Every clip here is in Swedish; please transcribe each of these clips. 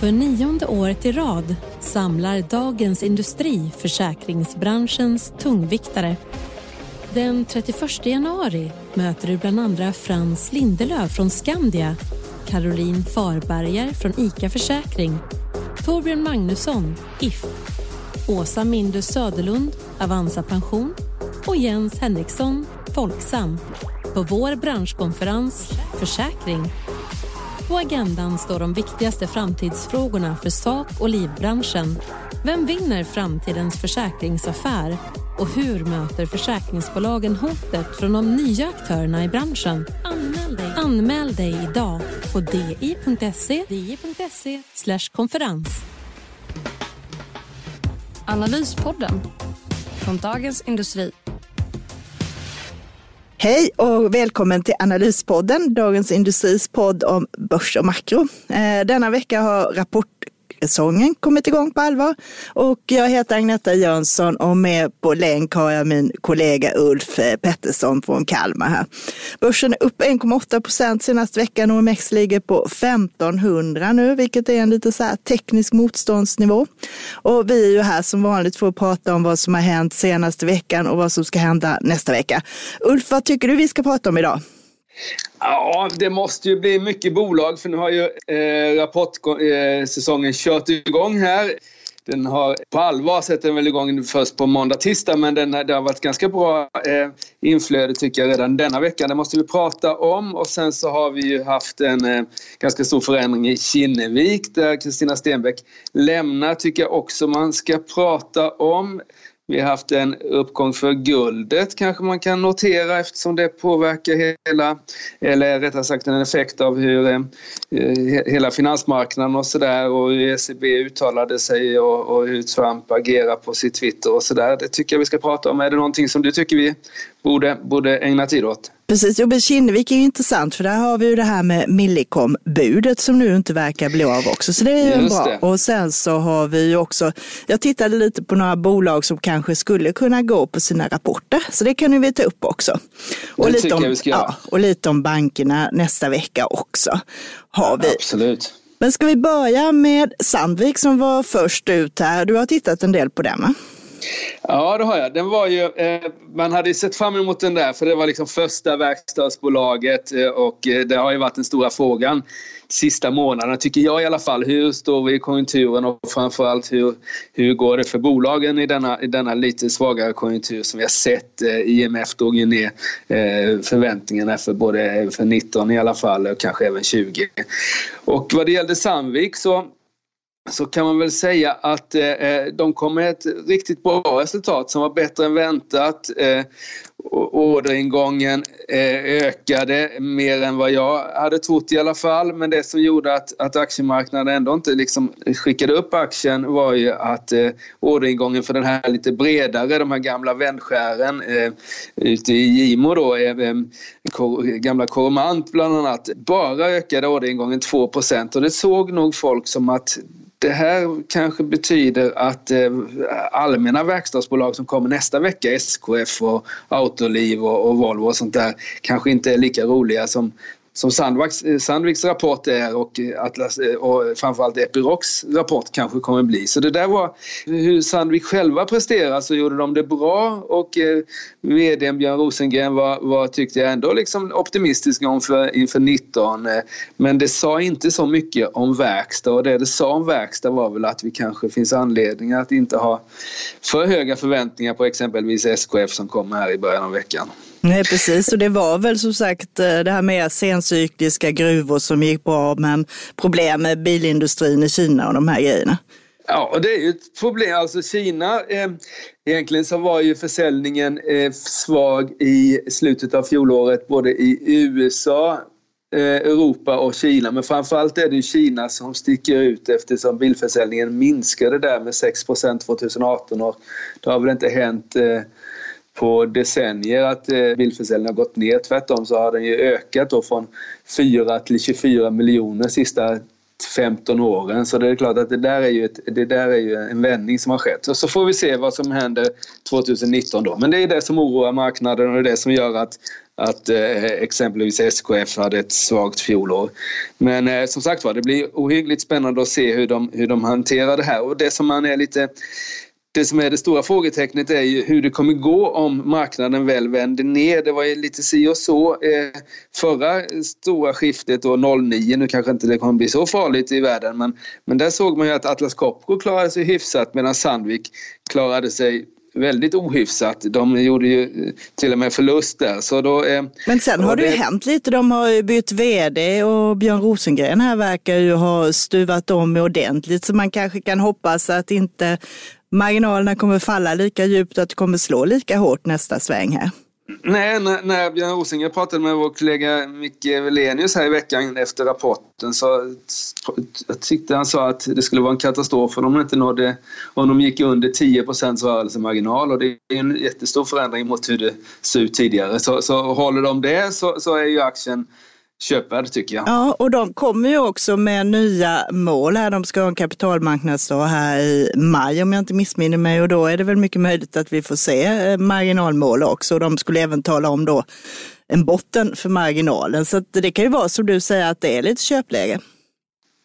För nionde året i rad samlar Dagens Industri försäkringsbranschens tungviktare. Den 31 januari möter du bland andra Frans Lindelöf från Skandia, Caroline Farberger från ICA Försäkring, Torbjörn Magnusson, If, Åsa Mindus Söderlund, Avanza Pension och Jens Henriksson, Folksam, på vår branschkonferens Försäkring på agendan står de viktigaste framtidsfrågorna för sak och livbranschen. Vem vinner framtidens försäkringsaffär? Och hur möter försäkringsbolagen hotet från de nya aktörerna i branschen? Anmäl dig, Anmäl dig idag på di.se di konferens. Analyspodden från Dagens Industri. Hej och välkommen till Analyspodden, Dagens Industris podd om börs och makro. Eh, denna vecka har rapport säsongen kommit igång på allvar. Och jag heter Agneta Jönsson och med på länk har jag min kollega Ulf eh, Pettersson från Kalmar här. Börsen är upp 1,8 procent senaste veckan och OMX ligger på 1500 nu, vilket är en lite så här teknisk motståndsnivå. Och vi är ju här som vanligt för att prata om vad som har hänt senaste veckan och vad som ska hända nästa vecka. Ulf, vad tycker du vi ska prata om idag? Ja, det måste ju bli mycket bolag för nu har ju eh, rapportsäsongen eh, kört igång här. Den har på allvar sett den väl igång först på måndag, tisdag men den, det har varit ganska bra eh, inflöde tycker jag redan denna vecka. Det måste vi prata om och sen så har vi ju haft en eh, ganska stor förändring i Kinnevik där Kristina Stenbeck lämnar tycker jag också man ska prata om. Vi har haft en uppgång för guldet kanske man kan notera eftersom det påverkar hela, eller rättare sagt en effekt av hur eh, hela finansmarknaden och sådär och hur ECB uttalade sig och, och hur Trump agerar på sitt Twitter och sådär. Det tycker jag vi ska prata om. Är det någonting som du tycker vi borde, borde ägna tid åt? Precis, jo, Kinnevik är intressant för där har vi ju det här med Millicom-budet som nu inte verkar bli av också. Så det är ju bra. Det. Och sen så har vi ju också, jag tittade lite på några bolag som kanske skulle kunna gå på sina rapporter. Så det kan vi ta upp också. Och, lite om, ja, och lite om bankerna nästa vecka också. Har vi. Absolut. Men ska vi börja med Sandvik som var först ut här. Du har tittat en del på den va? Ja, det har jag. Den var ju, eh, man hade sett fram emot den där för det var liksom första verkstadsbolaget eh, och eh, det har ju varit den stora frågan sista månaderna tycker jag i alla fall. Hur står vi i konjunkturen och framförallt hur, hur går det för bolagen i denna, i denna lite svagare konjunktur som vi har sett. Eh, IMF drog ju ner eh, förväntningarna för både eh, för 19 i alla fall och kanske även 20. Och vad det gällde Sandvik så så kan man väl säga att eh, eh, de kom med ett riktigt bra resultat som var bättre än väntat. Eh, orderingången eh, ökade mer än vad jag hade trott i alla fall. Men det som gjorde att, att aktiemarknaden ändå inte liksom skickade upp aktien var ju att eh, orderingången för den här lite bredare, de här gamla vändskären eh, ute i Gimo då, eh, kor, gamla Coromant bland annat, bara ökade orderingången 2 och det såg nog folk som att det här kanske betyder att eh, allmänna verkstadsbolag som kommer nästa vecka, SKF och Autoliv och, och Volvo och sånt där, kanske inte är lika roliga som, som Sandviks, eh, Sandviks rapport är och, eh, Atlas, eh, och framförallt Epirocs rapport kanske kommer bli. Så det där var hur Sandvik själva presterar så gjorde de det bra och eh, vd Björn Rosengren var, var tyckte jag ändå liksom optimistisk inför, inför 19 men det sa inte så mycket om verkstad och det det sa om verkstad var väl att vi kanske finns anledning att inte ha för höga förväntningar på exempelvis SKF som kommer här i början av veckan. Nej, precis. Och det var väl som sagt eh, det här med sencykliska gruvor som gick bra, men problem med bilindustrin i Kina och de här grejerna. Ja, och det är ju ett problem. Alltså Kina, eh, egentligen så var ju försäljningen eh, svag i slutet av fjolåret både i USA eh, Europa och Kina. Men framförallt är det ju Kina som sticker ut eftersom bilförsäljningen minskade där med 6% 2018 och det har väl inte hänt eh, på decennier att eh, bilförsäljningen har gått ner. Tvärtom så har den ju ökat då från 4 till 24 miljoner sista 15 åren. Så det är klart att det där är ju, ett, det där är ju en vändning som har skett. Och så får vi se vad som händer 2019 då. Men det är det som oroar marknaden och det är det som gör att, att eh, exempelvis SKF hade ett svagt fjolår. Men eh, som sagt var, det blir ohyggligt spännande att se hur de, hur de hanterar det här. Och det som man är lite det som är det stora frågetecknet är ju hur det kommer gå om marknaden väl vänder ner. Det var ju lite si och så eh, förra stora skiftet då 09. Nu kanske inte det kommer bli så farligt i världen men, men där såg man ju att Atlas Copco klarade sig hyfsat medan Sandvik klarade sig väldigt ohyfsat. De gjorde ju till och med förlust där. Så då, eh, Men sen har det ju hänt lite. De har ju bytt vd och Björn Rosengren här verkar ju ha stuvat om ordentligt så man kanske kan hoppas att inte marginalerna kommer falla lika djupt och att det kommer slå lika hårt nästa sväng här. Nej, när, när Björn Rosengren pratade med vår kollega Micke Velenius här i veckan efter rapporten så jag tyckte han sa att det skulle vara en katastrof om de inte nådde, om de gick under 10% rörelsemarginal och det är en jättestor förändring mot hur det såg ut tidigare. Så, så håller de det så, så är ju aktien köpvärd tycker jag. Ja, och de kommer ju också med nya mål här. De ska ha en kapitalmarknadsdag här i maj om jag inte missminner mig och då är det väl mycket möjligt att vi får se eh, marginalmål också. De skulle även tala om då en botten för marginalen. Så det kan ju vara som du säger att det är lite köpläge.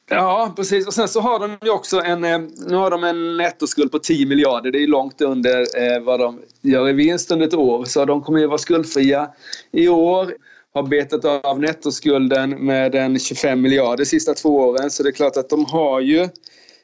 Ja, precis. Och sen så har de ju också en, eh, nu har de en nettoskuld på 10 miljarder. Det är långt under eh, vad de gör i vinst under ett år. Så de kommer ju vara skuldfria i år har betat av nettoskulden med en 25 miljarder de sista två åren. Så det är klart att de har ju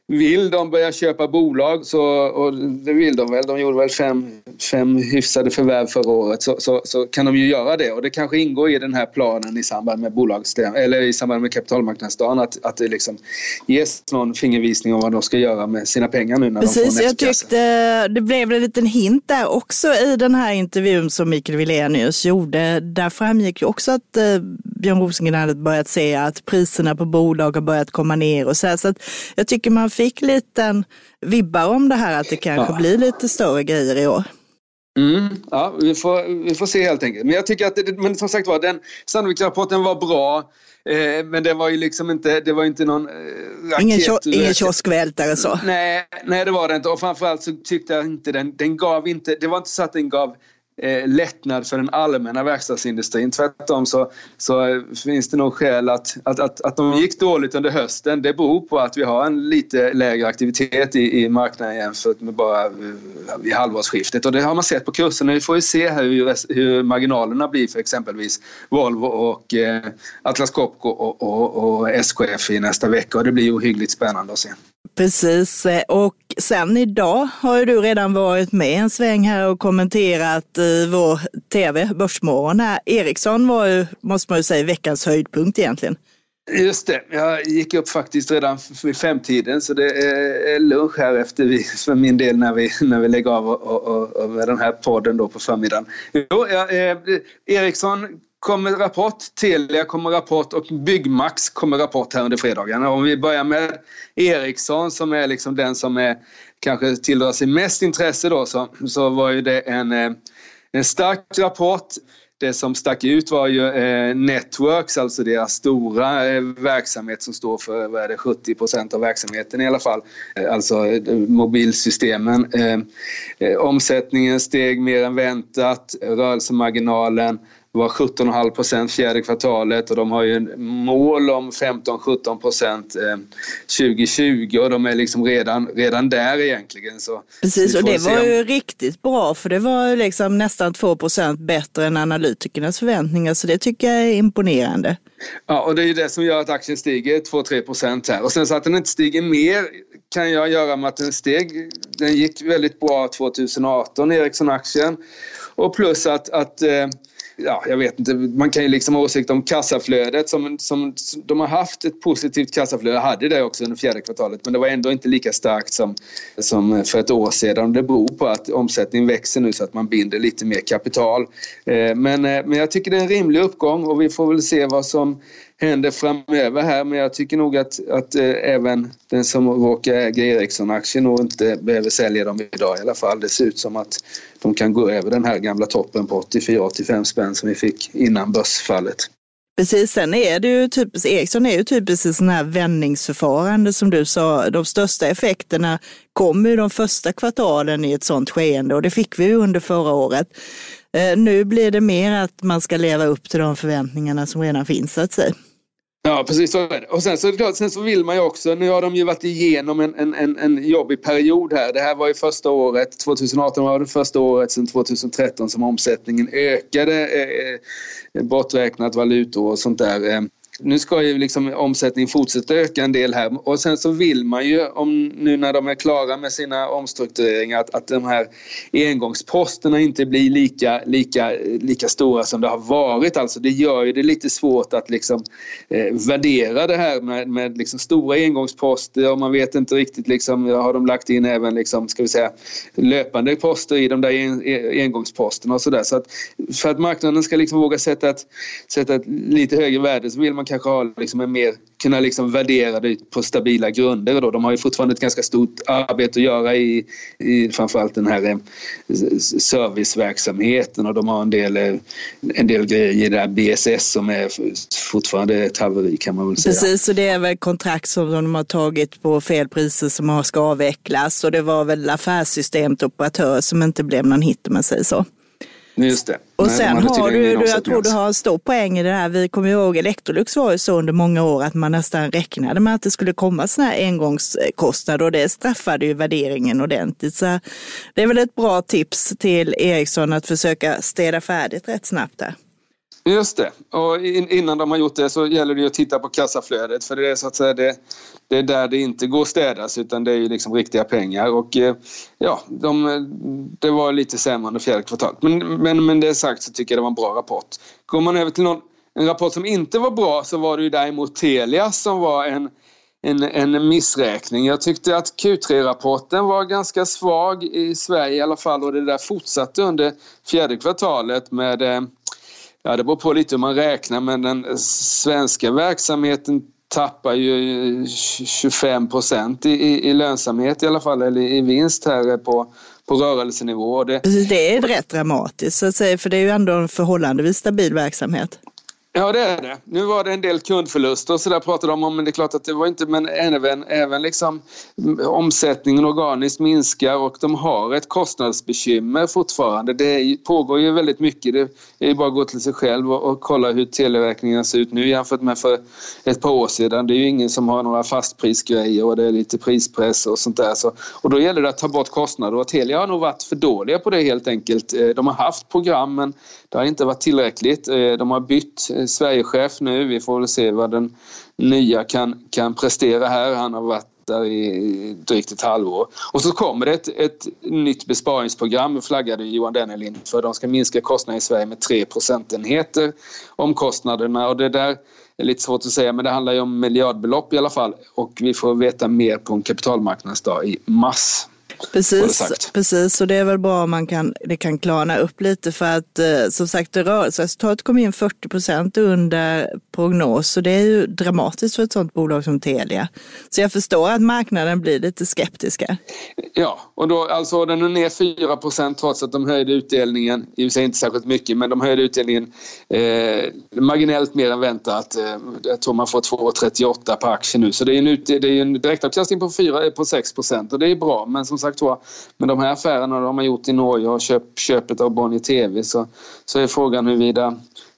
vill de börja köpa bolag, så, och det vill de väl, de gjorde väl fem, fem hyfsade förvärv förra året, så, så, så, kan de ju göra det. Och det kanske ingår i den här planen i samband med bolagsstäm, eller i samband med kapitalmarknadsdagen att, att det liksom ges någon fingervisning om vad de ska göra med sina pengar nu när Precis, de får jag tyckte det blev en liten hint där också i den här intervjun som Mikael Wilenius gjorde. Där framgick ju också att eh, Björn Rosengren hade börjat se att priserna på bolag har börjat komma ner och så här. Så att jag tycker man fick liten vibbar om det här att det kanske ja. blir lite större grejer i år. Mm, ja, vi får, vi får se helt enkelt. Men jag tycker att, det, men som sagt var, den Sandvik-rapporten var bra. Eh, men det var ju liksom inte, det var inte någon eh, raket. Ingen, kio, ingen kioskvältare så. Nej, nej, det var det inte. Och framförallt så tyckte jag inte den, den gav inte, det var inte så att den gav eh, lättnad för den allmänna verkstadsindustrin. Tvärtom så, så finns det nog skäl att, att, att, att de gick dåligt under hösten. Det beror på att vi har en lite lägre aktivitet i, i marknaden jämfört med bara eh, vid halvårsskiftet. Och det har man sett på kurserna. Vi får ju se hur, hur marginalerna blir för exempelvis Volvo och eh, Atlas Copco och, och, och SKF i nästa vecka. Och det blir ohyggligt spännande att se. Precis, och sen idag har ju du redan varit med en sväng här och kommenterat i vår tv, Börsmorgon här. Ericsson var ju, måste man ju säga, veckans höjdpunkt egentligen. Just det, jag gick upp faktiskt redan vid femtiden så det är lunch här efter vi, för min del när vi, när vi lägger av och, och, och med den här podden då på förmiddagen. Jo, ja, eh, Ericsson kommer rapport, Telia kommer rapport och Byggmax kommer rapport här under fredagen. Om vi börjar med Ericsson som är liksom den som är, kanske tilldrar sig mest intresse då så, så var ju det en, eh, en stark rapport. Det som stack ut var ju eh, Networks, alltså deras stora eh, verksamhet som står för vad är det, 70 procent av verksamheten i alla fall. Eh, alltså eh, mobilsystemen. Eh, eh omsättningen steg mer än väntat, rörelsemarginalen var 17,5 procent fjärde kvartalet och de har ju en mål om 15-17 procent 2020 och de är liksom redan, redan där egentligen. Så Precis och det var ju riktigt bra för det var liksom nästan 2 procent bättre än analytikernas förväntningar så det tycker jag är imponerande. Ja och det är ju det som gör att aktien stiger 2-3 procent här och sen så att den inte stiger mer kan jag göra med att den steg, den gick väldigt bra 2018 Ericsson-aktien och plus att, att eh, ja, jag vet inte, man kan ju liksom ha åsikt om kassaflödet som, som de har haft ett positivt kassaflöde, hade det också under fjärde kvartalet men det var ändå inte lika starkt som, som för ett år sedan. Det beror på att omsättningen växer nu så att man binder lite mer kapital. Eh, men, eh, men jag tycker det är en rimlig uppgång och vi får väl se vad som händer framöver här men jag tycker nog att, att eh, även den som råkar äga Ericsson-aktier nog inte behöver sälja dem idag i alla fall. Det ser ut som att de kan gå över den här gamla toppen på 84-85 spänn som vi fick innan börsfallet. Precis, sen är det ju typiskt, Ericsson är ju typiskt ett sånt här vändningsförfarande som du sa. De största effekterna kommer ju de första kvartalen i ett sånt skeende och det fick vi ju under förra året. Eh, nu blir det mer att man ska leva upp till de förväntningarna som redan finns så att säga. Ja, precis så är det. Och sen så, klart, sen så vill man ju också, nu har de ju varit igenom en, en, en, en jobbig period här. Det här var ju första året, 2018 var det första året sedan 2013 som omsättningen ökade, eh, eh, borträknat valutor och sånt där. Ehm, nu ska ju liksom omsättningen fortsätta öka en del här. Och sen så vill man ju om nu när de är klara med sina omstruktureringar att, att de här engångsposterna inte blir lika, lika, lika stora som det har varit. Alltså det gör ju det lite svårt att liksom eh, värdera det här med, med liksom stora engångsposter. Och man vet inte riktigt liksom har de lagt in även liksom ska vi säga löpande poster i de där en, e, engångsposterna och sådär. Så att för att marknaden ska liksom våga sätta ett, sätta ett lite högre värde så vill man kanske har liksom en mer, kunna liksom värdera det på stabila grunder. Då. De har ju fortfarande ett ganska stort arbete att göra i, i framförallt den här eh, serviceverksamheten och de har en del, eh, en del grejer i det här BSS som är fortfarande ett haveri kan man väl säga. Precis, och det är väl kontrakt som de har tagit på fel priser som ska avvecklas och det var väl affärssystemet operatör som inte blev någon hit om man säger så. Just det. Och Nej, sen har du, du, jag tror du har en stor poäng i det här. Vi kommer ihåg Electrolux var ju så under många år att man nästan räknade med att det skulle komma sådana här engångskostnader och det straffade ju värderingen ordentligt. Så det är väl ett bra tips till Ericsson att försöka städa färdigt rätt snabbt där. Just det. Och innan de har gjort det så gäller det att titta på kassaflödet för det är så att säga det, det är där det inte går att städas utan det är ju liksom riktiga pengar och eh, ja, de, det var lite sämre under fjärde kvartalet. Men, men, men det sagt så tycker jag det var en bra rapport. Går man över till någon, en rapport som inte var bra så var det ju däremot Telia som var en en, en missräkning. Jag tyckte att Q3-rapporten var ganska svag i Sverige i alla fall och det där fortsatte under fjärde kvartalet med eh, Ja, det beror på lite hur man räknar men den svenska verksamheten tappar ju 25 procent i, i, lönsamhet i alla fall, eller i vinst här på, på rörelsenivå. Det, Precis, det är rätt dramatiskt så att säga, för det är ju ändå en förhållandevis stabil verksamhet. Ja det är det. Nu var det en del kundförluster och så där pratade de om men det är klart att det var inte men även, även liksom omsättningen organiskt minskar och de har ett kostnadsbekymmer fortfarande. Det pågår ju väldigt mycket. Det är ju bara att gå till sig själv och, och kolla hur teleräkningarna ser ut nu jämfört med för ett par år sedan. Det är ju ingen som har några fastprisgrejer och det är lite prispress och sånt där. Så, och då gäller det att ta bort kostnader och Telia har nog varit för dåliga på det helt enkelt. Eh, de har haft program men det har inte varit tillräckligt. Eh, de har bytt eh, Sverigechef nu. Vi får väl se vad den nya kan, kan prestera här. Han har varit där i drygt ett halvår. Och så kommer det ett, ett nytt besparingsprogram, flaggade Johan Dennelind för. De ska minska kostnaderna i Sverige med 3 procentenheter. om kostnaderna och det där är lite svårt att säga men det handlar ju om miljardbelopp i alla fall och vi får veta mer på en kapitalmarknadsdag i mars. Precis, precis. Och det är väl bra om man kan, det kan klarna upp lite för att eh, som sagt rörelseresultatet kom in 40 procent under prognos och det är ju dramatiskt för ett sådant bolag som Telia. Så jag förstår att marknaden blir lite skeptiska. Ja, och då alltså den är ner 4 procent trots att de höjde utdelningen, i och sig inte särskilt mycket, men de höjde utdelningen eh, marginellt mer än väntat. Eh, jag tror man får 2,38 per aktie nu, så det är en, ut, det är en direktavkastning på, 4, på 6 procent och det är bra. Men som sagt var, Men de här affärerna de har gjort i Norge och köp, köpet av Bonnier TV så, så är frågan huruvida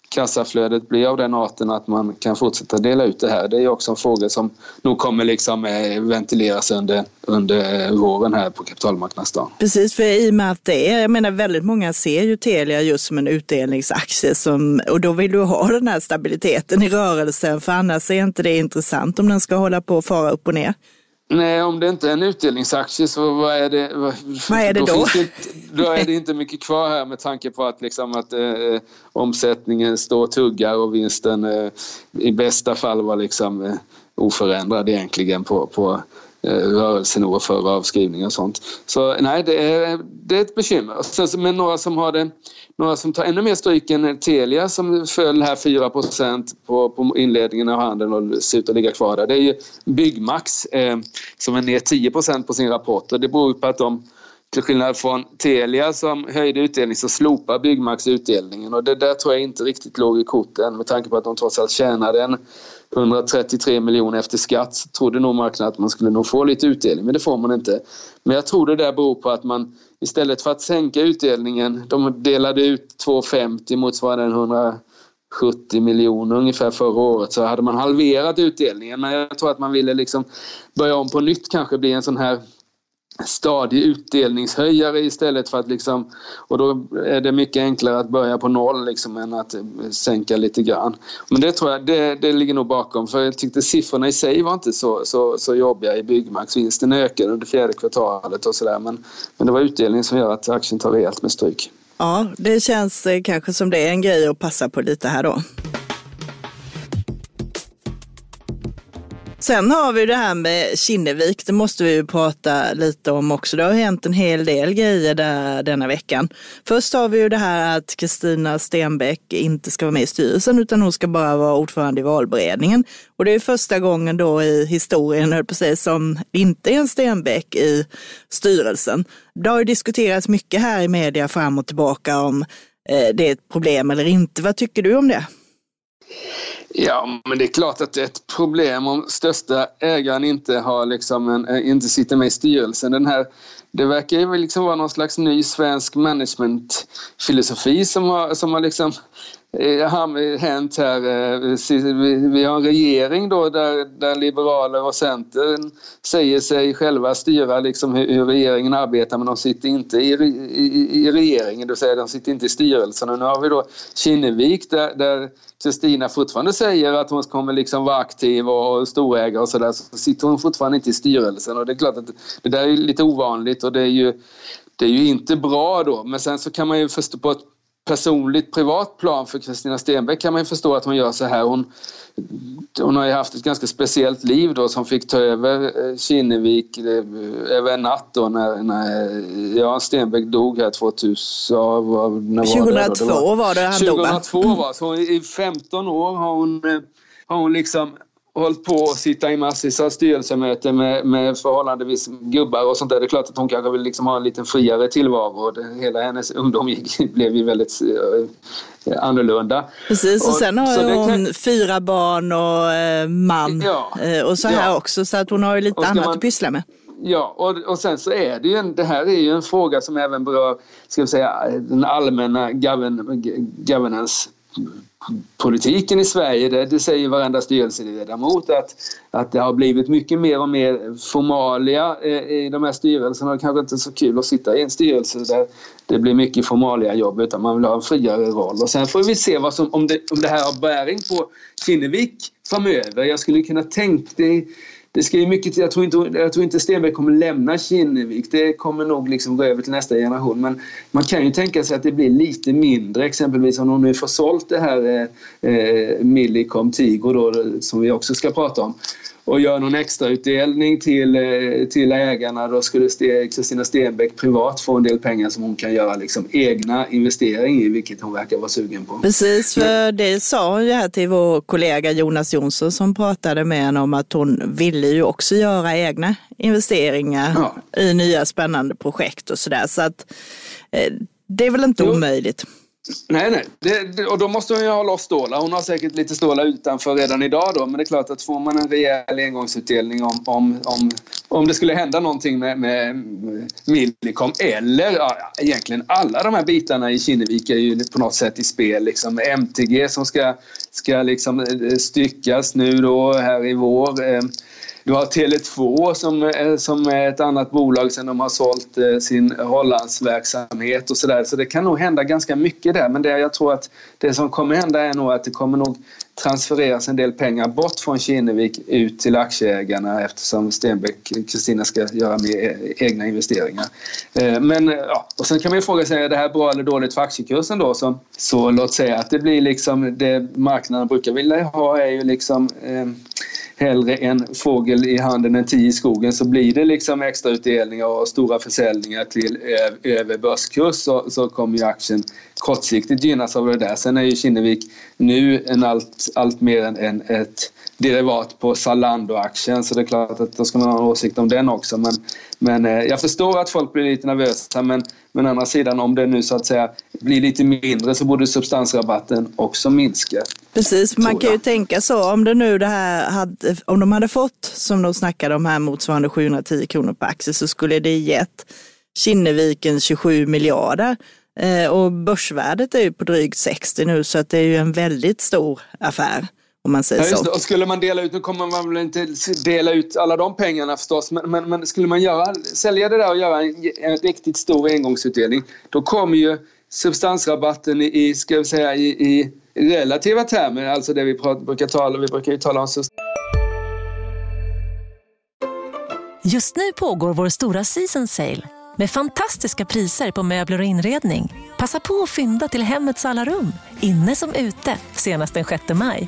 kassaflödet blir av den arten att man kan fortsätta dela ut det här. Det är också en fråga som nog kommer liksom eh, ventileras under, under eh, våren här på kapitalmarknadsdagen. Precis, för i och med att det är, jag menar väldigt många ser ju Telia just som en utdelningsaktie som, och då vill du ha den här stabiliteten i rörelsen för annars är inte det intressant om den ska hålla på och fara upp och ner. Nej, om det inte är en utdelningsaktie så vad är det? Vad, vad är det då? Då? Inte, då är det inte mycket kvar här med tanke på att, liksom att eh, omsättningen står och tuggar och vinsten eh, i bästa fall var liksom eh, oförändrad egentligen på, på Eh, rörelsenivå för avskrivningar och sånt. Så nej, det är, det är ett bekymmer. Men några som har det några som tar ännu mer stryk än Telia som föll här 4 på, på inledningen av handeln och ser ut att ligga kvar där. Det är ju Byggmax eh, som är ner 10% på sin rapport och det beror på att de till skillnad från Telia som höjde utdelningen så slopar Byggmax utdelningen och det där tror jag inte riktigt låg i korten med tanke på att de trots allt tjänade en 133 miljoner efter skatt så trodde nog marknaden att man skulle nog få lite utdelning men det får man inte. Men jag tror det där beror på att man istället för att sänka utdelningen, de delade ut 2,50 motsvarande 170 miljoner ungefär förra året så hade man halverat utdelningen men jag tror att man ville liksom börja om på nytt kanske bli en sån här stadig utdelningshöjare istället för att liksom och då är det mycket enklare att börja på noll liksom än att sänka lite grann. Men det tror jag, det, det ligger nog bakom för jag tyckte siffrorna i sig var inte så, så, så jobbiga i Byggmax. Vinsten ökade under fjärde kvartalet och sådär men, men det var utdelningen som gör att aktien tar rejält med stryk. Ja, det känns eh, kanske som det är en grej att passa på lite här då. Sen har vi det här med Kinnevik, det måste vi ju prata lite om också. Det har hänt en hel del grejer där denna veckan. Först har vi ju det här att Kristina Stenbeck inte ska vara med i styrelsen utan hon ska bara vara ordförande i valberedningen. Och det är första gången då i historien, höll på som inte är en Stenbeck i styrelsen. Det har ju diskuterats mycket här i media fram och tillbaka om eh, det är ett problem eller inte. Vad tycker du om det? Ja, men det är klart att det är ett problem om största ägaren inte, har liksom en, eh, inte sitter med i styrelsen. Den här, det verkar ju liksom vara någon slags ny svensk managementfilosofi som har, som har liksom Eh, eh, hänt här. Eh, vi har en regering då där, där liberaler och Centern säger sig själva styra liksom hur regeringen arbetar men de sitter inte i, i, i regeringen, det vill säga de sitter inte i styrelsen. Och nu har vi då Kinnevik där, där Kristina fortfarande säger att hon kommer liksom vara aktiv och storägare och sådär så sitter hon fortfarande inte i styrelsen och det är klart att det där är lite ovanligt och det är ju det är ju inte bra då men sen så kan man ju förstå på ett personligt privat plan för Kristina Stenbeck kan man ju förstå att hon gör så här. Hon, hon har ju haft ett ganska speciellt liv då som fick ta över eh, Kinnevik eh, över en natt då när, när ja, Stenbeck dog här 2000. När 2002 var det, var, var det han 2002 dog var så i 15 år har hon, eh, har hon liksom hållit på att sitta i massvis av styrelsemöten med, med förhållandevis gubbar och sånt där. Det är klart att hon kanske vill liksom ha en lite friare tillvaro. Det, hela hennes ungdom gick, blev ju väldigt eh, annorlunda. Precis, och, och sen har hon kan... fyra barn och eh, man ja, eh, och så här ja. också. Så att hon har ju lite annat man... att pyssla med. Ja, och, och sen så är det ju en, det här är ju en fråga som även berör, ska vi säga, den allmänna govern, governance politiken i Sverige, det, det säger varenda styrelseledamot att, att det har blivit mycket mer och mer formalia eh, i de här styrelserna. Det kanske inte är så kul att sitta i en styrelse där det blir mycket formalia jobb utan man vill ha en friare roll. Och sen får vi se vad som, om, det, om det här har bäring på Kinnevik framöver. Jag skulle kunna tänka det det ska ju mycket till. Jag tror inte, jag tror inte Stenberg kommer lämna Kinnevik. Det kommer nog liksom gå över till nästa generation. Men man kan ju tänka sig att det blir lite mindre. Exempelvis om de nu får sålt det här eh, eh Millicom Tigo då, som vi också ska prata om och gör någon extrautdelning till, eh, till ägarna då skulle Kristina Stenbeck privat få en del pengar som hon kan göra liksom egna investeringar i, vilket hon verkar vara sugen på. Precis, för det sa hon ju här till vår kollega Jonas Jonsson som pratade med henne om att hon ville ju också göra egna investeringar ja. i nya spännande projekt och sådär. Så att eh, det är väl inte jo. omöjligt. Nej, nej. Det, och då måste hon ju ha loss stålar. Hon har säkert lite stålar utanför redan idag då. Men det är klart att får man en rejäl engångsutdelning om, om, om, om det skulle hända någonting med, med Millicom eller ja, egentligen alla de här bitarna i Kinnevik är ju på något sätt i spel. Liksom MTG som ska, ska liksom eh, styckas nu då här i vår. Eh, du har Tele2 som, eh, som är ett annat bolag sen de har sålt eh, sin Hollandsverksamhet och sådär. Så det kan nog hända ganska mycket där. Men det jag tror att det som kommer hända är nog att det kommer nog transfereras en del pengar bort från Kinnevik ut till aktieägarna eftersom Stenbeck Kristina ska göra mer eh, egna investeringar. Men ja, och sen kan man ju fråga sig, är det här bra eller dåligt för aktiekursen då? Så, så låt säga att det blir liksom det marknaden brukar vilja ha är ju liksom eh, hellre en fågel i handen än tio i skogen så blir det liksom extra utdelningar och stora försäljningar till över börskurs så, så kommer ju aktien kortsiktigt gynnas av det där. Sen är ju Kinnevik nu en allt, allt mer än, än ett derivat på Zalando-aktien så det är klart att då ska man ha en åsikt om den också. Men, men eh, jag förstår att folk blir lite nervösa men, men å andra sidan om det nu så att säga blir lite mindre så borde substansrabatten också minska. Precis, man kan ju tänka så om det nu det här hade, om de hade fått som de snackade om här motsvarande 710 kronor per aktie så skulle det gett Kinneviken 27 miljarder. Eh, och börsvärdet är ju på drygt 60 nu så att det är ju en väldigt stor affär. Om man säger ja, så. Och skulle man dela ut, nu kommer man väl inte dela ut alla de pengarna förstås, men, men, men skulle man göra, sälja det där och göra en, en riktigt stor engångsutdelning, då kommer ju substansrabatten i, ska vi säga, i, i relativa termer, alltså det vi pratar, brukar tala, vi brukar ju tala om Just nu pågår vår stora season sale med fantastiska priser på möbler och inredning. Passa på att fynda till hemmets alla rum, inne som ute, senast den 6 maj.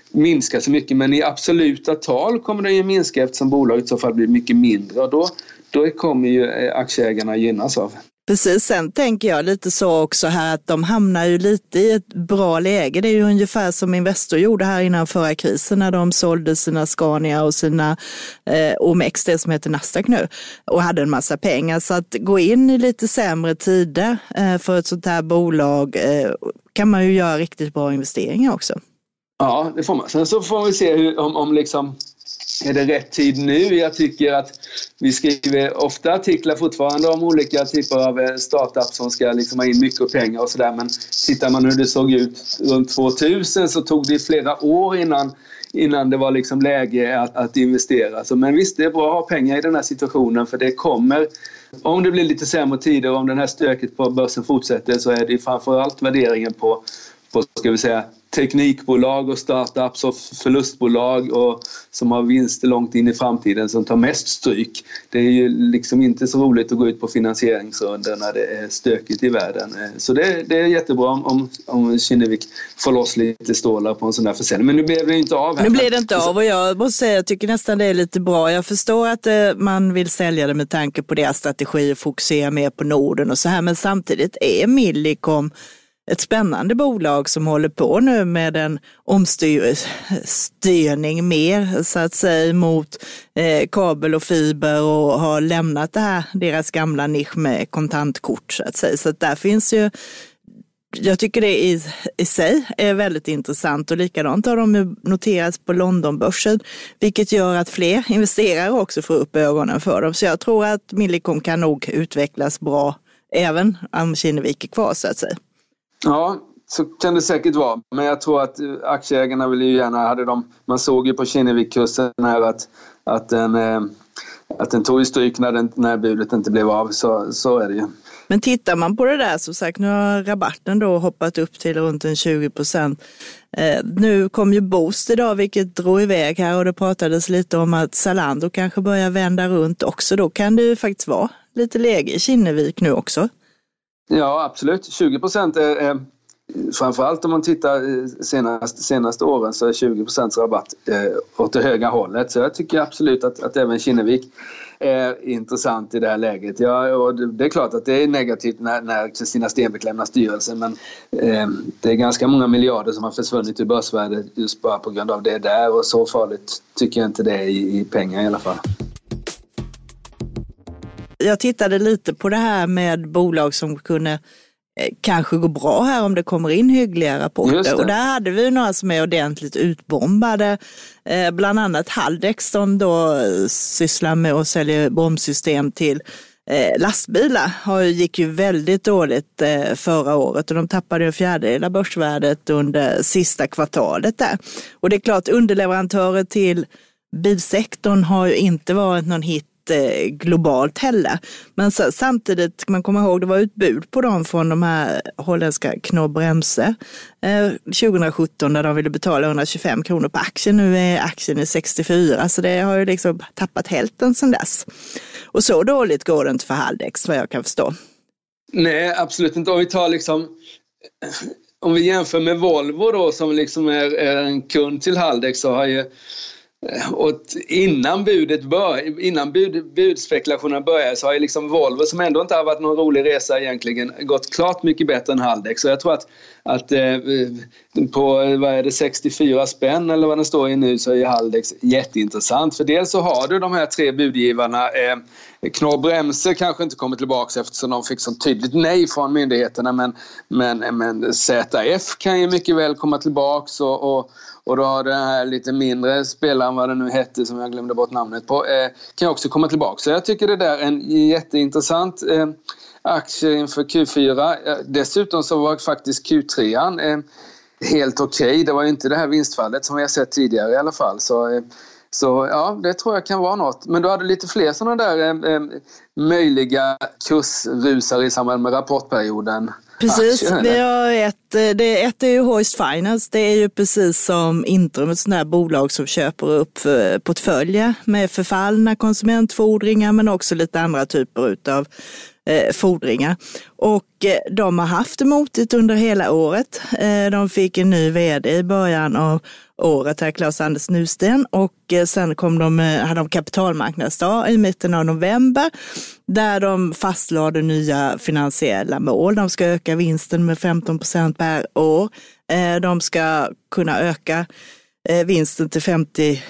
minska så mycket men i absoluta tal kommer den ju minska eftersom bolaget i så fall blir mycket mindre och då, då kommer ju eh, aktieägarna gynnas av. Precis, sen tänker jag lite så också här att de hamnar ju lite i ett bra läge. Det är ju ungefär som Investor gjorde här innan förra krisen när de sålde sina Scania och sina eh, OMX, det som heter Nasdaq nu, och hade en massa pengar. Så att gå in i lite sämre tider eh, för ett sånt här bolag eh, kan man ju göra riktigt bra investeringar också. Ja, det får man. Sen så får vi se hur, om, om liksom är det rätt tid nu? Jag tycker att vi skriver ofta artiklar fortfarande om olika typer av eh, startups som ska liksom ha in mycket pengar och sådär. Men tittar man hur det såg ut runt 2000 så tog det flera år innan, innan det var liksom läge att, att investera. Så, men visst, det är bra att ha pengar i den här situationen för det kommer om det blir lite sämre tider och om den här stöket på börsen fortsätter så är det framförallt värderingen på, på ska vi säga, teknikbolag och startups och förlustbolag och som har vinster långt in i framtiden som tar mest stryk. Det är ju liksom inte så roligt att gå ut på finansieringsrundor när det är stökigt i världen. Så det, det är jättebra om, om Kinnevik får loss lite stålar på en sån här försäljning. Men nu blev det inte av. Här. Nu blev det inte av och jag måste säga jag tycker nästan det är lite bra. Jag förstår att eh, man vill sälja det med tanke på deras strategi och fokusera mer på Norden och så här men samtidigt är Millicom ett spännande bolag som håller på nu med en omstyrning mer så att säga mot eh, kabel och fiber och har lämnat det här, deras gamla nisch med kontantkort så att säga. Så att där finns ju jag tycker det i, i sig är väldigt intressant och likadant har de noterats på Londonbörsen, vilket gör att fler investerare också får upp ögonen för dem. Så jag tror att Millicom kan nog utvecklas bra även om Kinnevik är kvar så att säga. Ja, så kan det säkert vara. Men jag tror att eh, aktieägarna vill ju gärna, hade de, man såg ju på Kinnevik-kursen här att, att, den, eh, att den tog stryk när, den, när budet inte blev av. Så, så är det ju. Men tittar man på det där, som sagt, nu har rabatten då hoppat upp till runt en 20 procent. Eh, nu kom ju Boost idag, vilket drog iväg här och det pratades lite om att Zalando kanske börjar vända runt också. Då kan det ju faktiskt vara lite läge i Kinnevik nu också. Ja, absolut. 20 procent är, är framförallt om man tittar eh, senast, senaste åren så är 20 procents rabatt eh, åt det höga hållet. Så jag tycker absolut att, att även Kinnevik är intressant i det här läget. Ja, och det är klart att det är negativt när Kristina Stenbeck lämnar styrelsen men eh, det är ganska många miljarder som har försvunnit ur börsvärdet just bara på grund av det där och så farligt tycker jag inte det är i, i pengar i alla fall jag tittade lite på det här med bolag som kunde eh, kanske gå bra här om det kommer in hyggliga rapporter. Och där hade vi några som är ordentligt utbombade. Eh, bland annat Haldex som då eh, sysslar med att sälja bombsystem till lastbilar gick ju väldigt dåligt förra året och de tappade en fjärdedel av börsvärdet under sista kvartalet där. Och det är klart underleverantörer till bilsektorn har ju inte varit någon hit Eh, globalt heller. Men så, samtidigt ska man komma ihåg, det var utbud på dem från de här holländska Knorr-Bremse eh, 2017 där de ville betala 125 kronor på aktien. Nu är aktien i 64 så det har ju liksom tappat hälften sedan dess. Och så dåligt går det inte för Haldex vad jag kan förstå. Nej, absolut inte. Om vi tar liksom om vi jämför med Volvo då som liksom är, är en kund till Haldex så har ju och innan budet bör, innan bud, budspekulationerna började så har ju liksom Volvo, som ändå inte har varit någon rolig resa egentligen, gått klart mycket bättre än Haldex. Så jag tror att, att eh, på vad är det, 64 spänn eller vad den står i nu så är Haldex jätteintressant. För dels så har du de här tre budgivarna. Eh, Knorr Bremse kanske inte kommer tillbaka eftersom de fick så tydligt nej från myndigheterna men, men, men ZF kan ju mycket väl komma tillbaka och, och och då har den här lite mindre spelaren, vad det nu hette som jag glömde bort namnet på, eh, kan också komma tillbaka. Så jag tycker det där är en jätteintressant eh, aktie inför Q4. Dessutom så var faktiskt Q3 eh, helt okej. Okay. Det var inte det här vinstfallet som vi har sett tidigare i alla fall. Så, eh, så ja, det tror jag kan vara något. Men du hade lite fler sådana där eh, eh möjliga kursrusar i samband med rapportperioden. Precis, vi har ett, eh, det, ett är ju Hoist Finance. Det är ju precis som Intrum, ett sånt här bolag som köper upp portföljer med förfallna konsumentfordringar men också lite andra typer av eh, fordringar. Och eh, de har haft det motigt under hela året. Eh, de fick en ny vd i början av året, här Claes-Anders Nusten. Och eh, sen kom de, eh, hade de kapitalmarknadsdag i mitten av november där de fastlade nya finansiella mål. De ska öka vinsten med 15 procent per år. Eh, de ska kunna öka eh, vinsten till 50,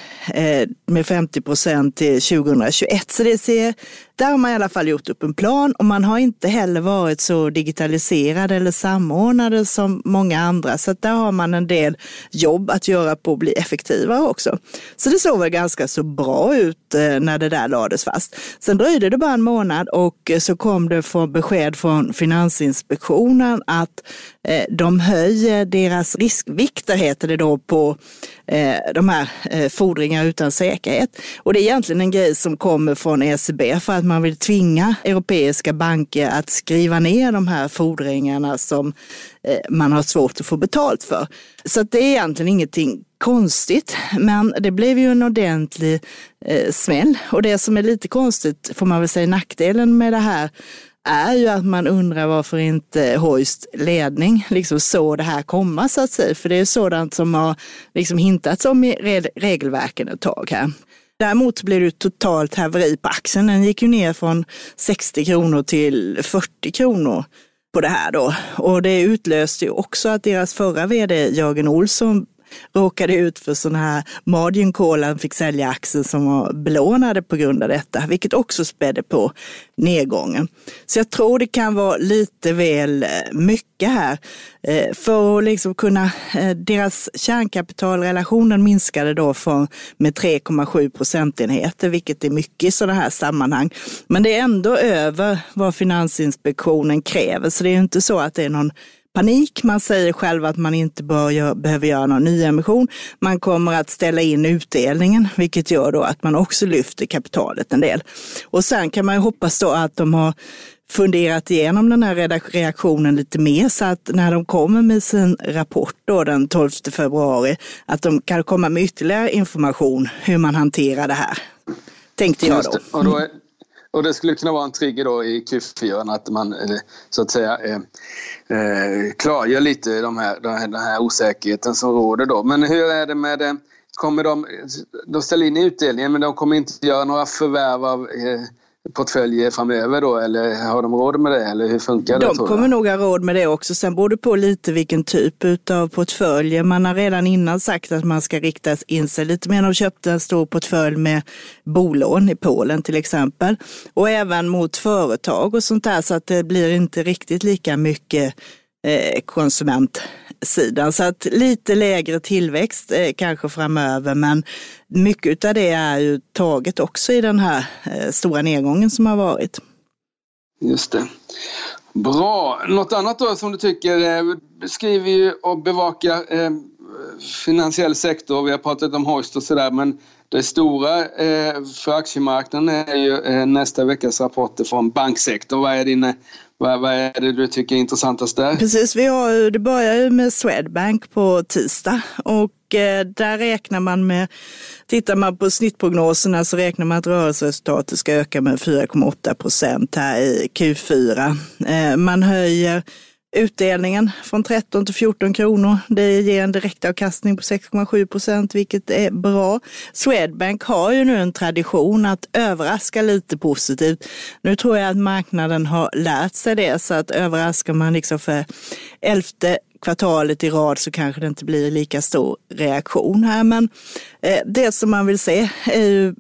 med 50 procent till 2021. Så det ser där har man i alla fall gjort upp en plan och man har inte heller varit så digitaliserad eller samordnade som många andra. Så där har man en del jobb att göra på att bli effektivare också. Så det såg väl ganska så bra ut eh, när det där lades fast. Sen dröjde det bara en månad och eh, så kom det från besked från Finansinspektionen att eh, de höjer deras riskvikter, heter det då, på de här fordringar utan säkerhet. Och det är egentligen en grej som kommer från ECB för att man vill tvinga europeiska banker att skriva ner de här fordringarna som eh, man har svårt att få betalt för. Så det är egentligen ingenting konstigt, men det blev ju en ordentlig eh, smäll. Och det som är lite konstigt, får man väl säga nackdelen med det här, är ju att man undrar varför inte Hoist ledning liksom såg det här komma så att säga. För det är sådant som har liksom hintats om i regelverken ett tag här. Däremot blev det totalt haveri på aktien. Den gick ju ner från 60 kronor till 40 kronor på det här då. Och det utlöste ju också att deras förra vd Jörgen Olsson råkade ut för sån här margin call, han fick sälja aktier som var belånade på grund av detta, vilket också spädde på nedgången. Så jag tror det kan vara lite väl eh, mycket här. Eh, för att liksom kunna, eh, deras kärnkapitalrelationen minskade då från, med 3,7 procentenheter, vilket är mycket i sådana här sammanhang. Men det är ändå över vad Finansinspektionen kräver, så det är inte så att det är någon panik. Man säger själv att man inte bör, behöver göra någon nyemission. Man kommer att ställa in utdelningen, vilket gör då att man också lyfter kapitalet en del. Och sen kan man ju hoppas då att de har funderat igenom den här reaktionen lite mer så att när de kommer med sin rapport då den 12 februari att de kan komma med ytterligare information hur man hanterar det här. Tänkte jag då. Och och det skulle kunna vara en trigger då i Q4 att man eh, så att säga eh, eh, klargör lite de här, den, här, den här osäkerheten som råder då. Men hur är det med det? Kommer de, de ställer in utdelningen men de kommer inte göra några förvärv av eh, portföljer framöver då eller har de råd med det eller hur funkar det? De kommer nog ha råd med det också. Sen beror det på lite vilken typ av portföljer. Man har redan innan sagt att man ska rikta in sig lite mer. De köpte en stor portfölj med bolån i Polen till exempel och även mot företag och sånt där så att det blir inte riktigt lika mycket eh, konsument sidan. Så att lite lägre tillväxt eh, kanske framöver, men mycket av det är ju taget också i den här eh, stora nedgången som har varit. Just det. Bra. Något annat då som du tycker, eh, skriver ju och bevakar eh, finansiell sektor, vi har pratat om Hoist och sådär, men det stora eh, för aktiemarknaden är ju eh, nästa veckas rapporter från banksektorn. Vad är, dina vad, vad är det du tycker är intressantast där? Precis, vi har, det börjar ju med Swedbank på tisdag och eh, där räknar man med, tittar man på snittprognoserna så räknar man att rörelseresultatet ska öka med 4,8 procent här i Q4. Eh, man höjer utdelningen från 13 till 14 kronor. Det ger en direktavkastning på 6,7 procent, vilket är bra. Swedbank har ju nu en tradition att överraska lite positivt. Nu tror jag att marknaden har lärt sig det, så att överraskar man liksom för elfte kvartalet i rad så kanske det inte blir lika stor reaktion här. Men eh, det som man vill se är ju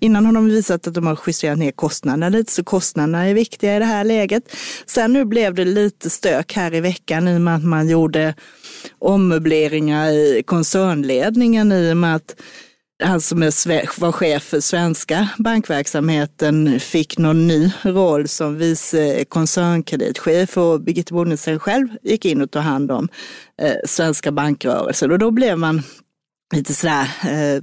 innan har de visat att de har justerat ner kostnaderna lite, så kostnaderna är viktiga i det här läget. Sen nu blev det lite stök här i veckan i och med att man gjorde ommöbleringar i koncernledningen i och med att han som var chef för svenska bankverksamheten fick någon ny roll som vice koncernkreditchef och Birgitta Bonnesen själv gick in och tog hand om eh, svenska bankrörelser. och då blev man lite sådär eh,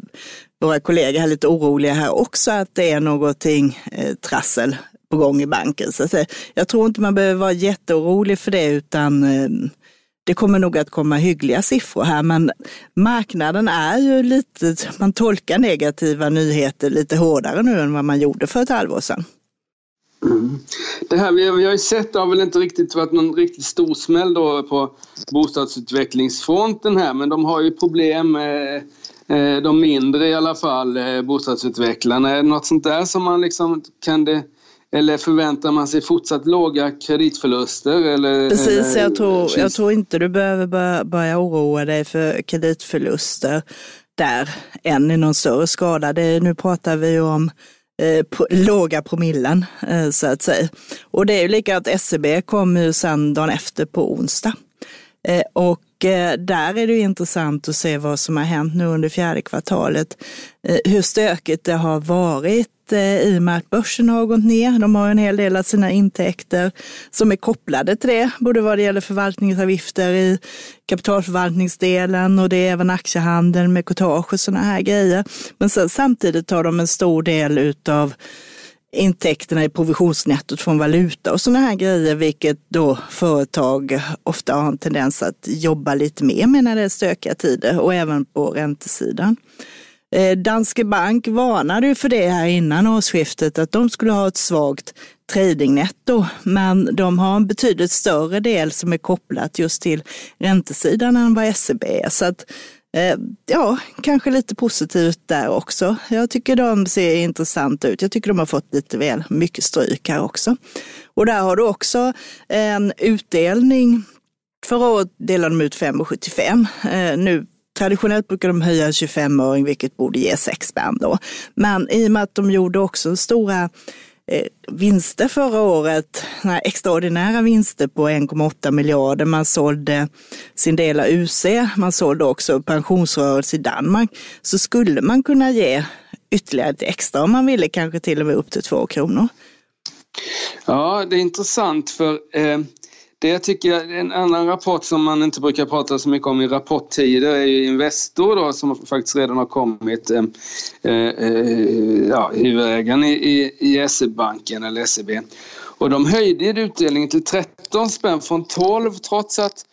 våra kollegor är lite oroliga här också att det är någonting eh, trassel på gång i banken. Så att, jag tror inte man behöver vara jätteorolig för det utan eh, det kommer nog att komma hyggliga siffror här. Men marknaden är ju lite, man tolkar negativa nyheter lite hårdare nu än vad man gjorde för ett halvår sedan. Mm. Det här vi, vi har ju sett, det har väl inte riktigt varit någon riktigt stor smäll då på bostadsutvecklingsfronten här, men de har ju problem med Eh, de mindre i alla fall, eh, bostadsutvecklarna. Är det något sånt där som man liksom kan det eller förväntar man sig fortsatt låga kreditförluster? Eller, Precis, eller, jag, tror, jag tror inte du behöver börja, börja oroa dig för kreditförluster där än i någon större skada. Det, nu pratar vi om eh, på, låga promillen eh, så att säga. Och det är ju likadant, SEB kommer ju sen dagen efter på onsdag. Eh, och Eh, Eh, där är det intressant att se vad som har hänt nu under fjärde kvartalet. Eh, hur stökigt det har varit eh, i och med att börsen har gått ner. De har en hel del av sina intäkter som är kopplade till det, både vad det gäller förvaltningsavgifter i kapitalförvaltningsdelen och det är även aktiehandeln med courtage och sådana här grejer. Men sen, samtidigt tar de en stor del utav intäkterna i provisionsnettot från valuta och sådana här grejer, vilket då företag ofta har en tendens att jobba lite mer med när det är stökiga tider och även på räntesidan. Eh, Danske Bank varnade ju för det här innan årsskiftet, att de skulle ha ett svagt tradingnetto, men de har en betydligt större del som är kopplat just till räntesidan än vad SEB är. Så att Eh, ja, kanske lite positivt där också. Jag tycker de ser intressanta ut. Jag tycker de har fått lite väl mycket stryk här också. Och där har du också en utdelning. Förra året delade de ut 5,75. Eh, nu Traditionellt brukar de höja en 25-öring, vilket borde ge 6 spänn då. Men i och med att de gjorde också stora Eh, vinster förra året, extraordinära vinster på 1,8 miljarder. Man sålde sin del av UC, man sålde också pensionsrörelse i Danmark. Så skulle man kunna ge ytterligare lite extra om man ville, kanske till och med upp till 2 kronor. Ja, det är intressant för eh, det jag tycker, en annan rapport som man inte brukar prata så mycket om i rapporttider är ju Investor då som faktiskt redan har kommit, eh, eh, eh ja, huvudägaren i, i, i SE-banken eller SEB. Och de höjde utdelningen till 13 spänn från 12 trots att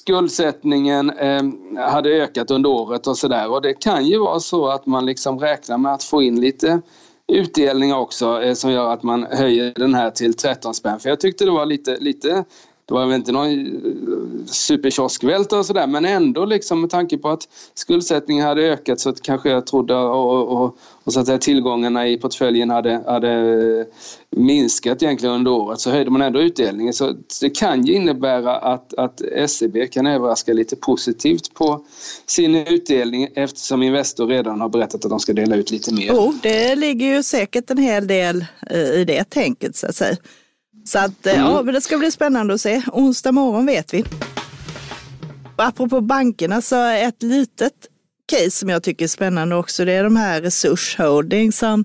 skuldsättningen eh, hade ökat under året och sådär. Och det kan ju vara så att man liksom räknar med att få in lite utdelning också eh, som gör att man höjer den här till 13 spänn. För jag tyckte det var lite, lite det var väl inte någon eh, superkioskvälta och sådär men ändå liksom med tanke på att skuldsättningen hade ökat så att kanske jag trodde och, och, och så att säga, tillgångarna i portföljen hade, hade eh, minskat egentligen under året så höjde man ändå utdelningen. Så det kan ju innebära att, att SEB kan överraska lite positivt på sin utdelning eftersom Investor redan har berättat att de ska dela ut lite mer. Jo, det ligger ju säkert en hel del eh, i det tänket så att säga. Så att, eh, mm. ja, men det ska bli spännande att se. Onsdag morgon vet vi. Apropå bankerna så ett litet case som jag tycker är spännande också, det är de här resursholding som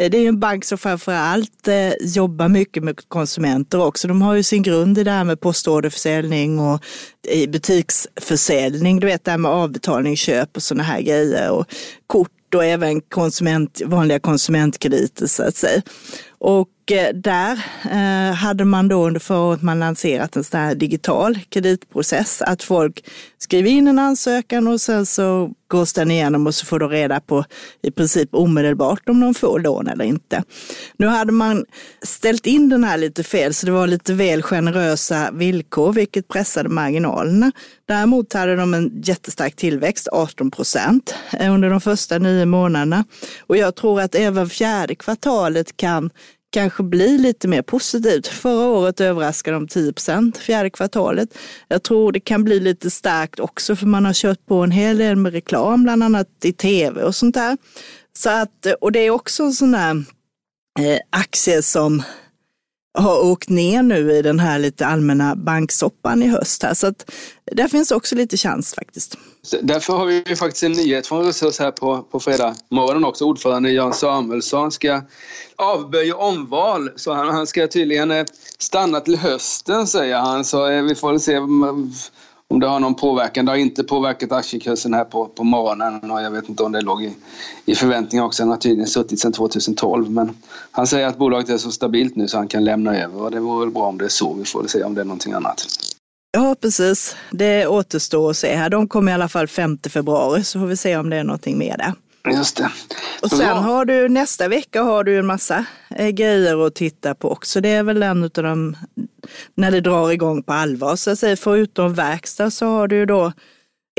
eh, det är en bank som framförallt eh, jobbar mycket med konsumenter också. De har ju sin grund i det här med postorderförsäljning och i butiksförsäljning. Du vet det här med avbetalningsköp och sådana här grejer. Och kort och även konsument, vanliga konsumentkrediter så att säga. Och eh, där eh, hade man då under förra året man lanserat en sån här digital kreditprocess. Att folk skriver in en ansökan och sen så gås den igenom och så får de reda på i princip omedelbart om de får lån eller inte. Nu hade man ställt in den här lite fel så det var lite väl generösa villkor vilket pressade marginalerna. Däremot hade de en jättestark tillväxt, 18 procent, eh, under de första nio månaderna. Och jag tror att även fjärde kvartalet kan kanske bli lite mer positivt. Förra året överraskade de 10 procent fjärde kvartalet. Jag tror det kan bli lite starkt också för man har kört på en hel del med reklam, bland annat i tv och sånt där. Så att, och det är också en sån där eh, aktie som har åkt ner nu i den här lite allmänna banksoppan i höst. Här. Så att där finns också lite chans faktiskt. Därför har vi faktiskt en nyhet från Resurs här på, på fredag morgonen också. Ordförande Jan Samuelsson ska avböja omval. Så han, han ska tydligen eh, stanna till hösten säger han. Så eh, vi får väl se om det har någon påverkan. Det har inte påverkat aktiekursen här på, på morgonen och jag vet inte om det låg i, i förväntningar också. Han har tydligen suttit sedan 2012 men han säger att bolaget är så stabilt nu så han kan lämna över och det vore väl bra om det är så. Vi får se om det är någonting annat. Ja, precis. Det återstår att se här. De kommer i alla fall 5 februari så får vi se om det är någonting mer där. Just det. Och sen ja. har du nästa vecka har du en massa eh, grejer att titta på också. Det är väl en av de, när det drar igång på allvar så att säga. Förutom verkstad så har du då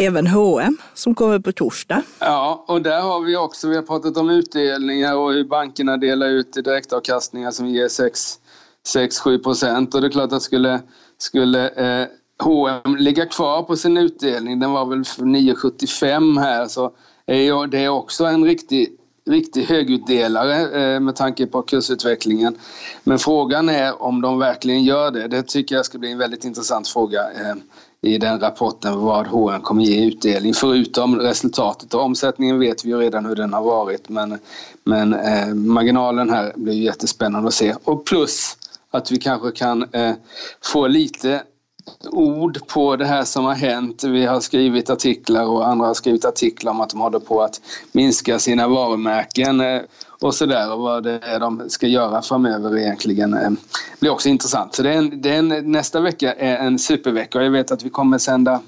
även H&M som kommer på torsdag. Ja, och där har vi också, vi har pratat om utdelningar och hur bankerna delar ut direktavkastningar som ger 6-7 procent. Och det är klart att skulle, skulle eh, H&M ligga kvar på sin utdelning, den var väl 9,75 här, så det är också en riktig, riktig högutdelare eh, med tanke på kursutvecklingen. Men frågan är om de verkligen gör det. Det tycker jag ska bli en väldigt intressant fråga eh, i den rapporten vad H&M kommer ge utdelning förutom resultatet. Och omsättningen vet vi ju redan hur den har varit men, men eh, marginalen här blir jättespännande att se. Och plus att vi kanske kan eh, få lite ord på det här som har hänt. Vi har skrivit artiklar och andra har skrivit artiklar om att de håller på att minska sina varumärken och och sådär och vad det är de ska göra framöver egentligen det blir också intressant. Så det är en, det är en, nästa vecka är en supervecka och jag vet att vi kommer sända,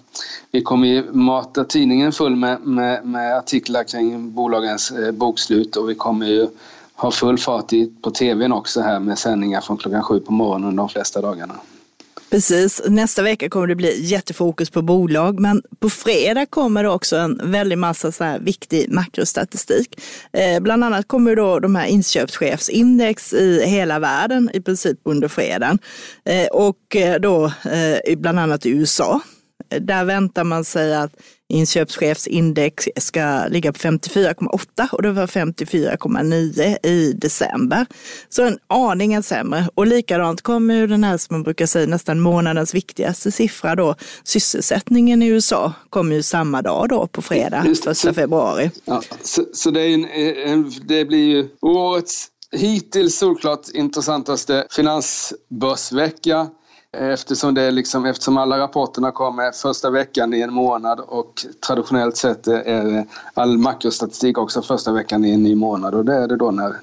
vi kommer ju mata tidningen full med, med, med artiklar kring bolagens eh, bokslut och vi kommer ju ha full fart på tvn också här med sändningar från klockan sju på morgonen de flesta dagarna. Precis, nästa vecka kommer det bli jättefokus på bolag, men på fredag kommer det också en väldig massa så här viktig makrostatistik. Eh, bland annat kommer då de här inköpschefsindex i hela världen i princip under fredagen eh, och eh, då eh, bland annat i USA. Eh, där väntar man sig att inköpschefsindex ska ligga på 54,8 och det var 54,9 i december. Så en aningen sämre. Och likadant kommer ju den här som man brukar säga nästan månadens viktigaste siffra då, sysselsättningen i USA, kommer ju samma dag då på fredag, 1 februari. Ja, så, så det, en, en, det blir ju årets hittills solklart intressantaste finansbörsvecka Eh, eftersom, det liksom, eftersom alla rapporterna kommer första veckan i en månad och traditionellt sett är all makrostatistik också första veckan i en ny månad och det är det då när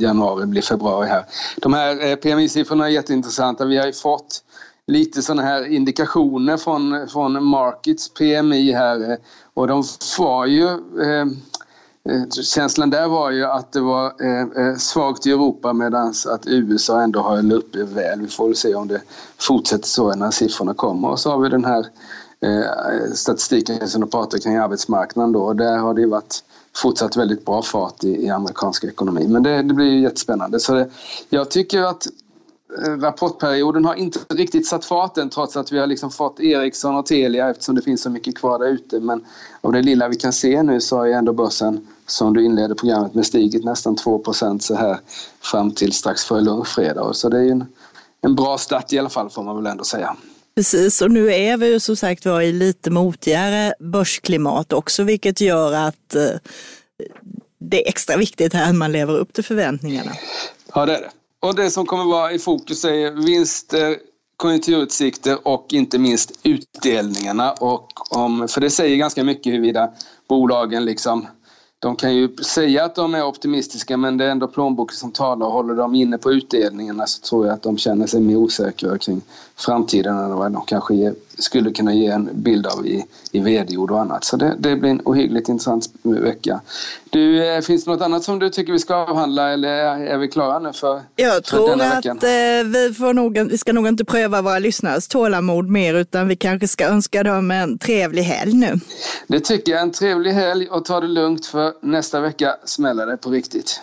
januari blir februari här. De här eh, PMI-siffrorna är jätteintressanta. Vi har ju fått lite sådana här indikationer från, från Markets PMI här eh, och de var ju Eh, Eh, känslan där var ju att det var eh, eh svagt i Europa medan att USA ändå har uppe väl. Vi får väl se om det fortsätter så när siffrorna kommer. Och så har vi den här eh, statistiken som du pratar kring arbetsmarknaden då. Där har det varit fortsatt väldigt bra fart i, i amerikansk ekonomi. Men det, det blir ju jättespännande. Så det, jag tycker att rapportperioden har inte riktigt satt farten trots att vi har liksom fått Ericsson och Telia eftersom det finns så mycket kvar där ute. Men av det lilla vi kan se nu så har ju ändå börsen som du inledde programmet med stigit nästan 2 så här fram till strax före långfredag. Så det är en, en bra start i alla fall får man väl ändå säga. Precis, och nu är vi ju som sagt var i lite motigare börsklimat också, vilket gör att eh, det är extra viktigt här att man lever upp till förväntningarna. Ja, det är det. Och det som kommer vara i fokus är vinster, konjunkturutsikter och inte minst utdelningarna. Och om, för det säger ganska mycket huruvida bolagen liksom de kan ju säga att de är optimistiska men det är ändå plånboken som talar och håller de inne på utdelningarna så tror jag att de känner sig mer osäkra kring framtiden än vad de kanske är skulle kunna ge en bild av i, i vd-ord och annat. Så det, det blir en ohyggligt intressant vecka. Du, eh, finns det något annat som du tycker vi ska avhandla eller är vi klara nu för Jag för tror denna att veckan? eh, vi, får nog, vi ska nog inte pröva våra lyssnares tålamod mer utan vi kanske ska önska dem en trevlig helg nu. Det tycker jag. En trevlig helg och ta det lugnt för nästa vecka smäller det på riktigt.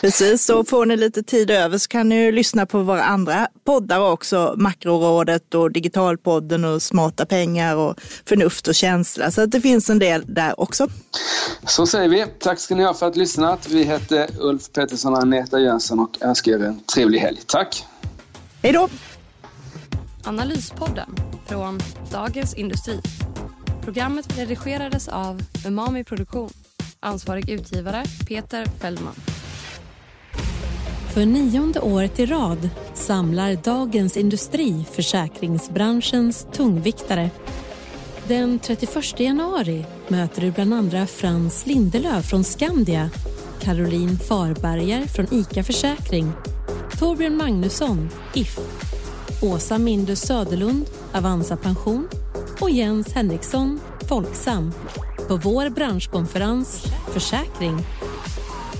Precis, så får ni lite tid över så kan ni ju lyssna på våra andra poddar också. Makrorådet och Digitalpodden och Smarta pengar och Förnuft och känsla. Så att det finns en del där också. Så säger vi. Tack ska ni ha för att lyssnat. Vi heter Ulf Pettersson och Agneta Jönsson och önskar er en trevlig helg. Tack! Hej då! Analyspodden från Dagens Industri. Programmet redigerades av Umami Produktion. Ansvarig utgivare Peter Fellman. För nionde året i rad samlar Dagens Industri försäkringsbranschens tungviktare. Den 31 januari möter du bland andra Frans Lindelöf från Skandia, Caroline Farberger från ICA Försäkring, Torbjörn Magnusson, If, Åsa Mindus Söderlund, Avanza Pension och Jens Henriksson, Folksam, på vår branschkonferens Försäkring.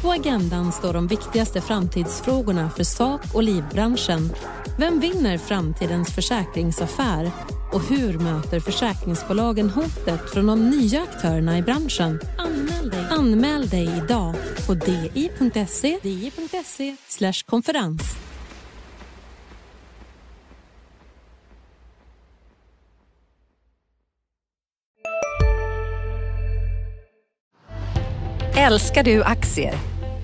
På agendan står de viktigaste framtidsfrågorna för sak och livbranschen. Vem vinner framtidens försäkringsaffär? Och hur möter försäkringsbolagen hotet från de nya aktörerna i branschen? Anmäl dig, Anmäl dig idag på di.se konferens. Älskar du aktier?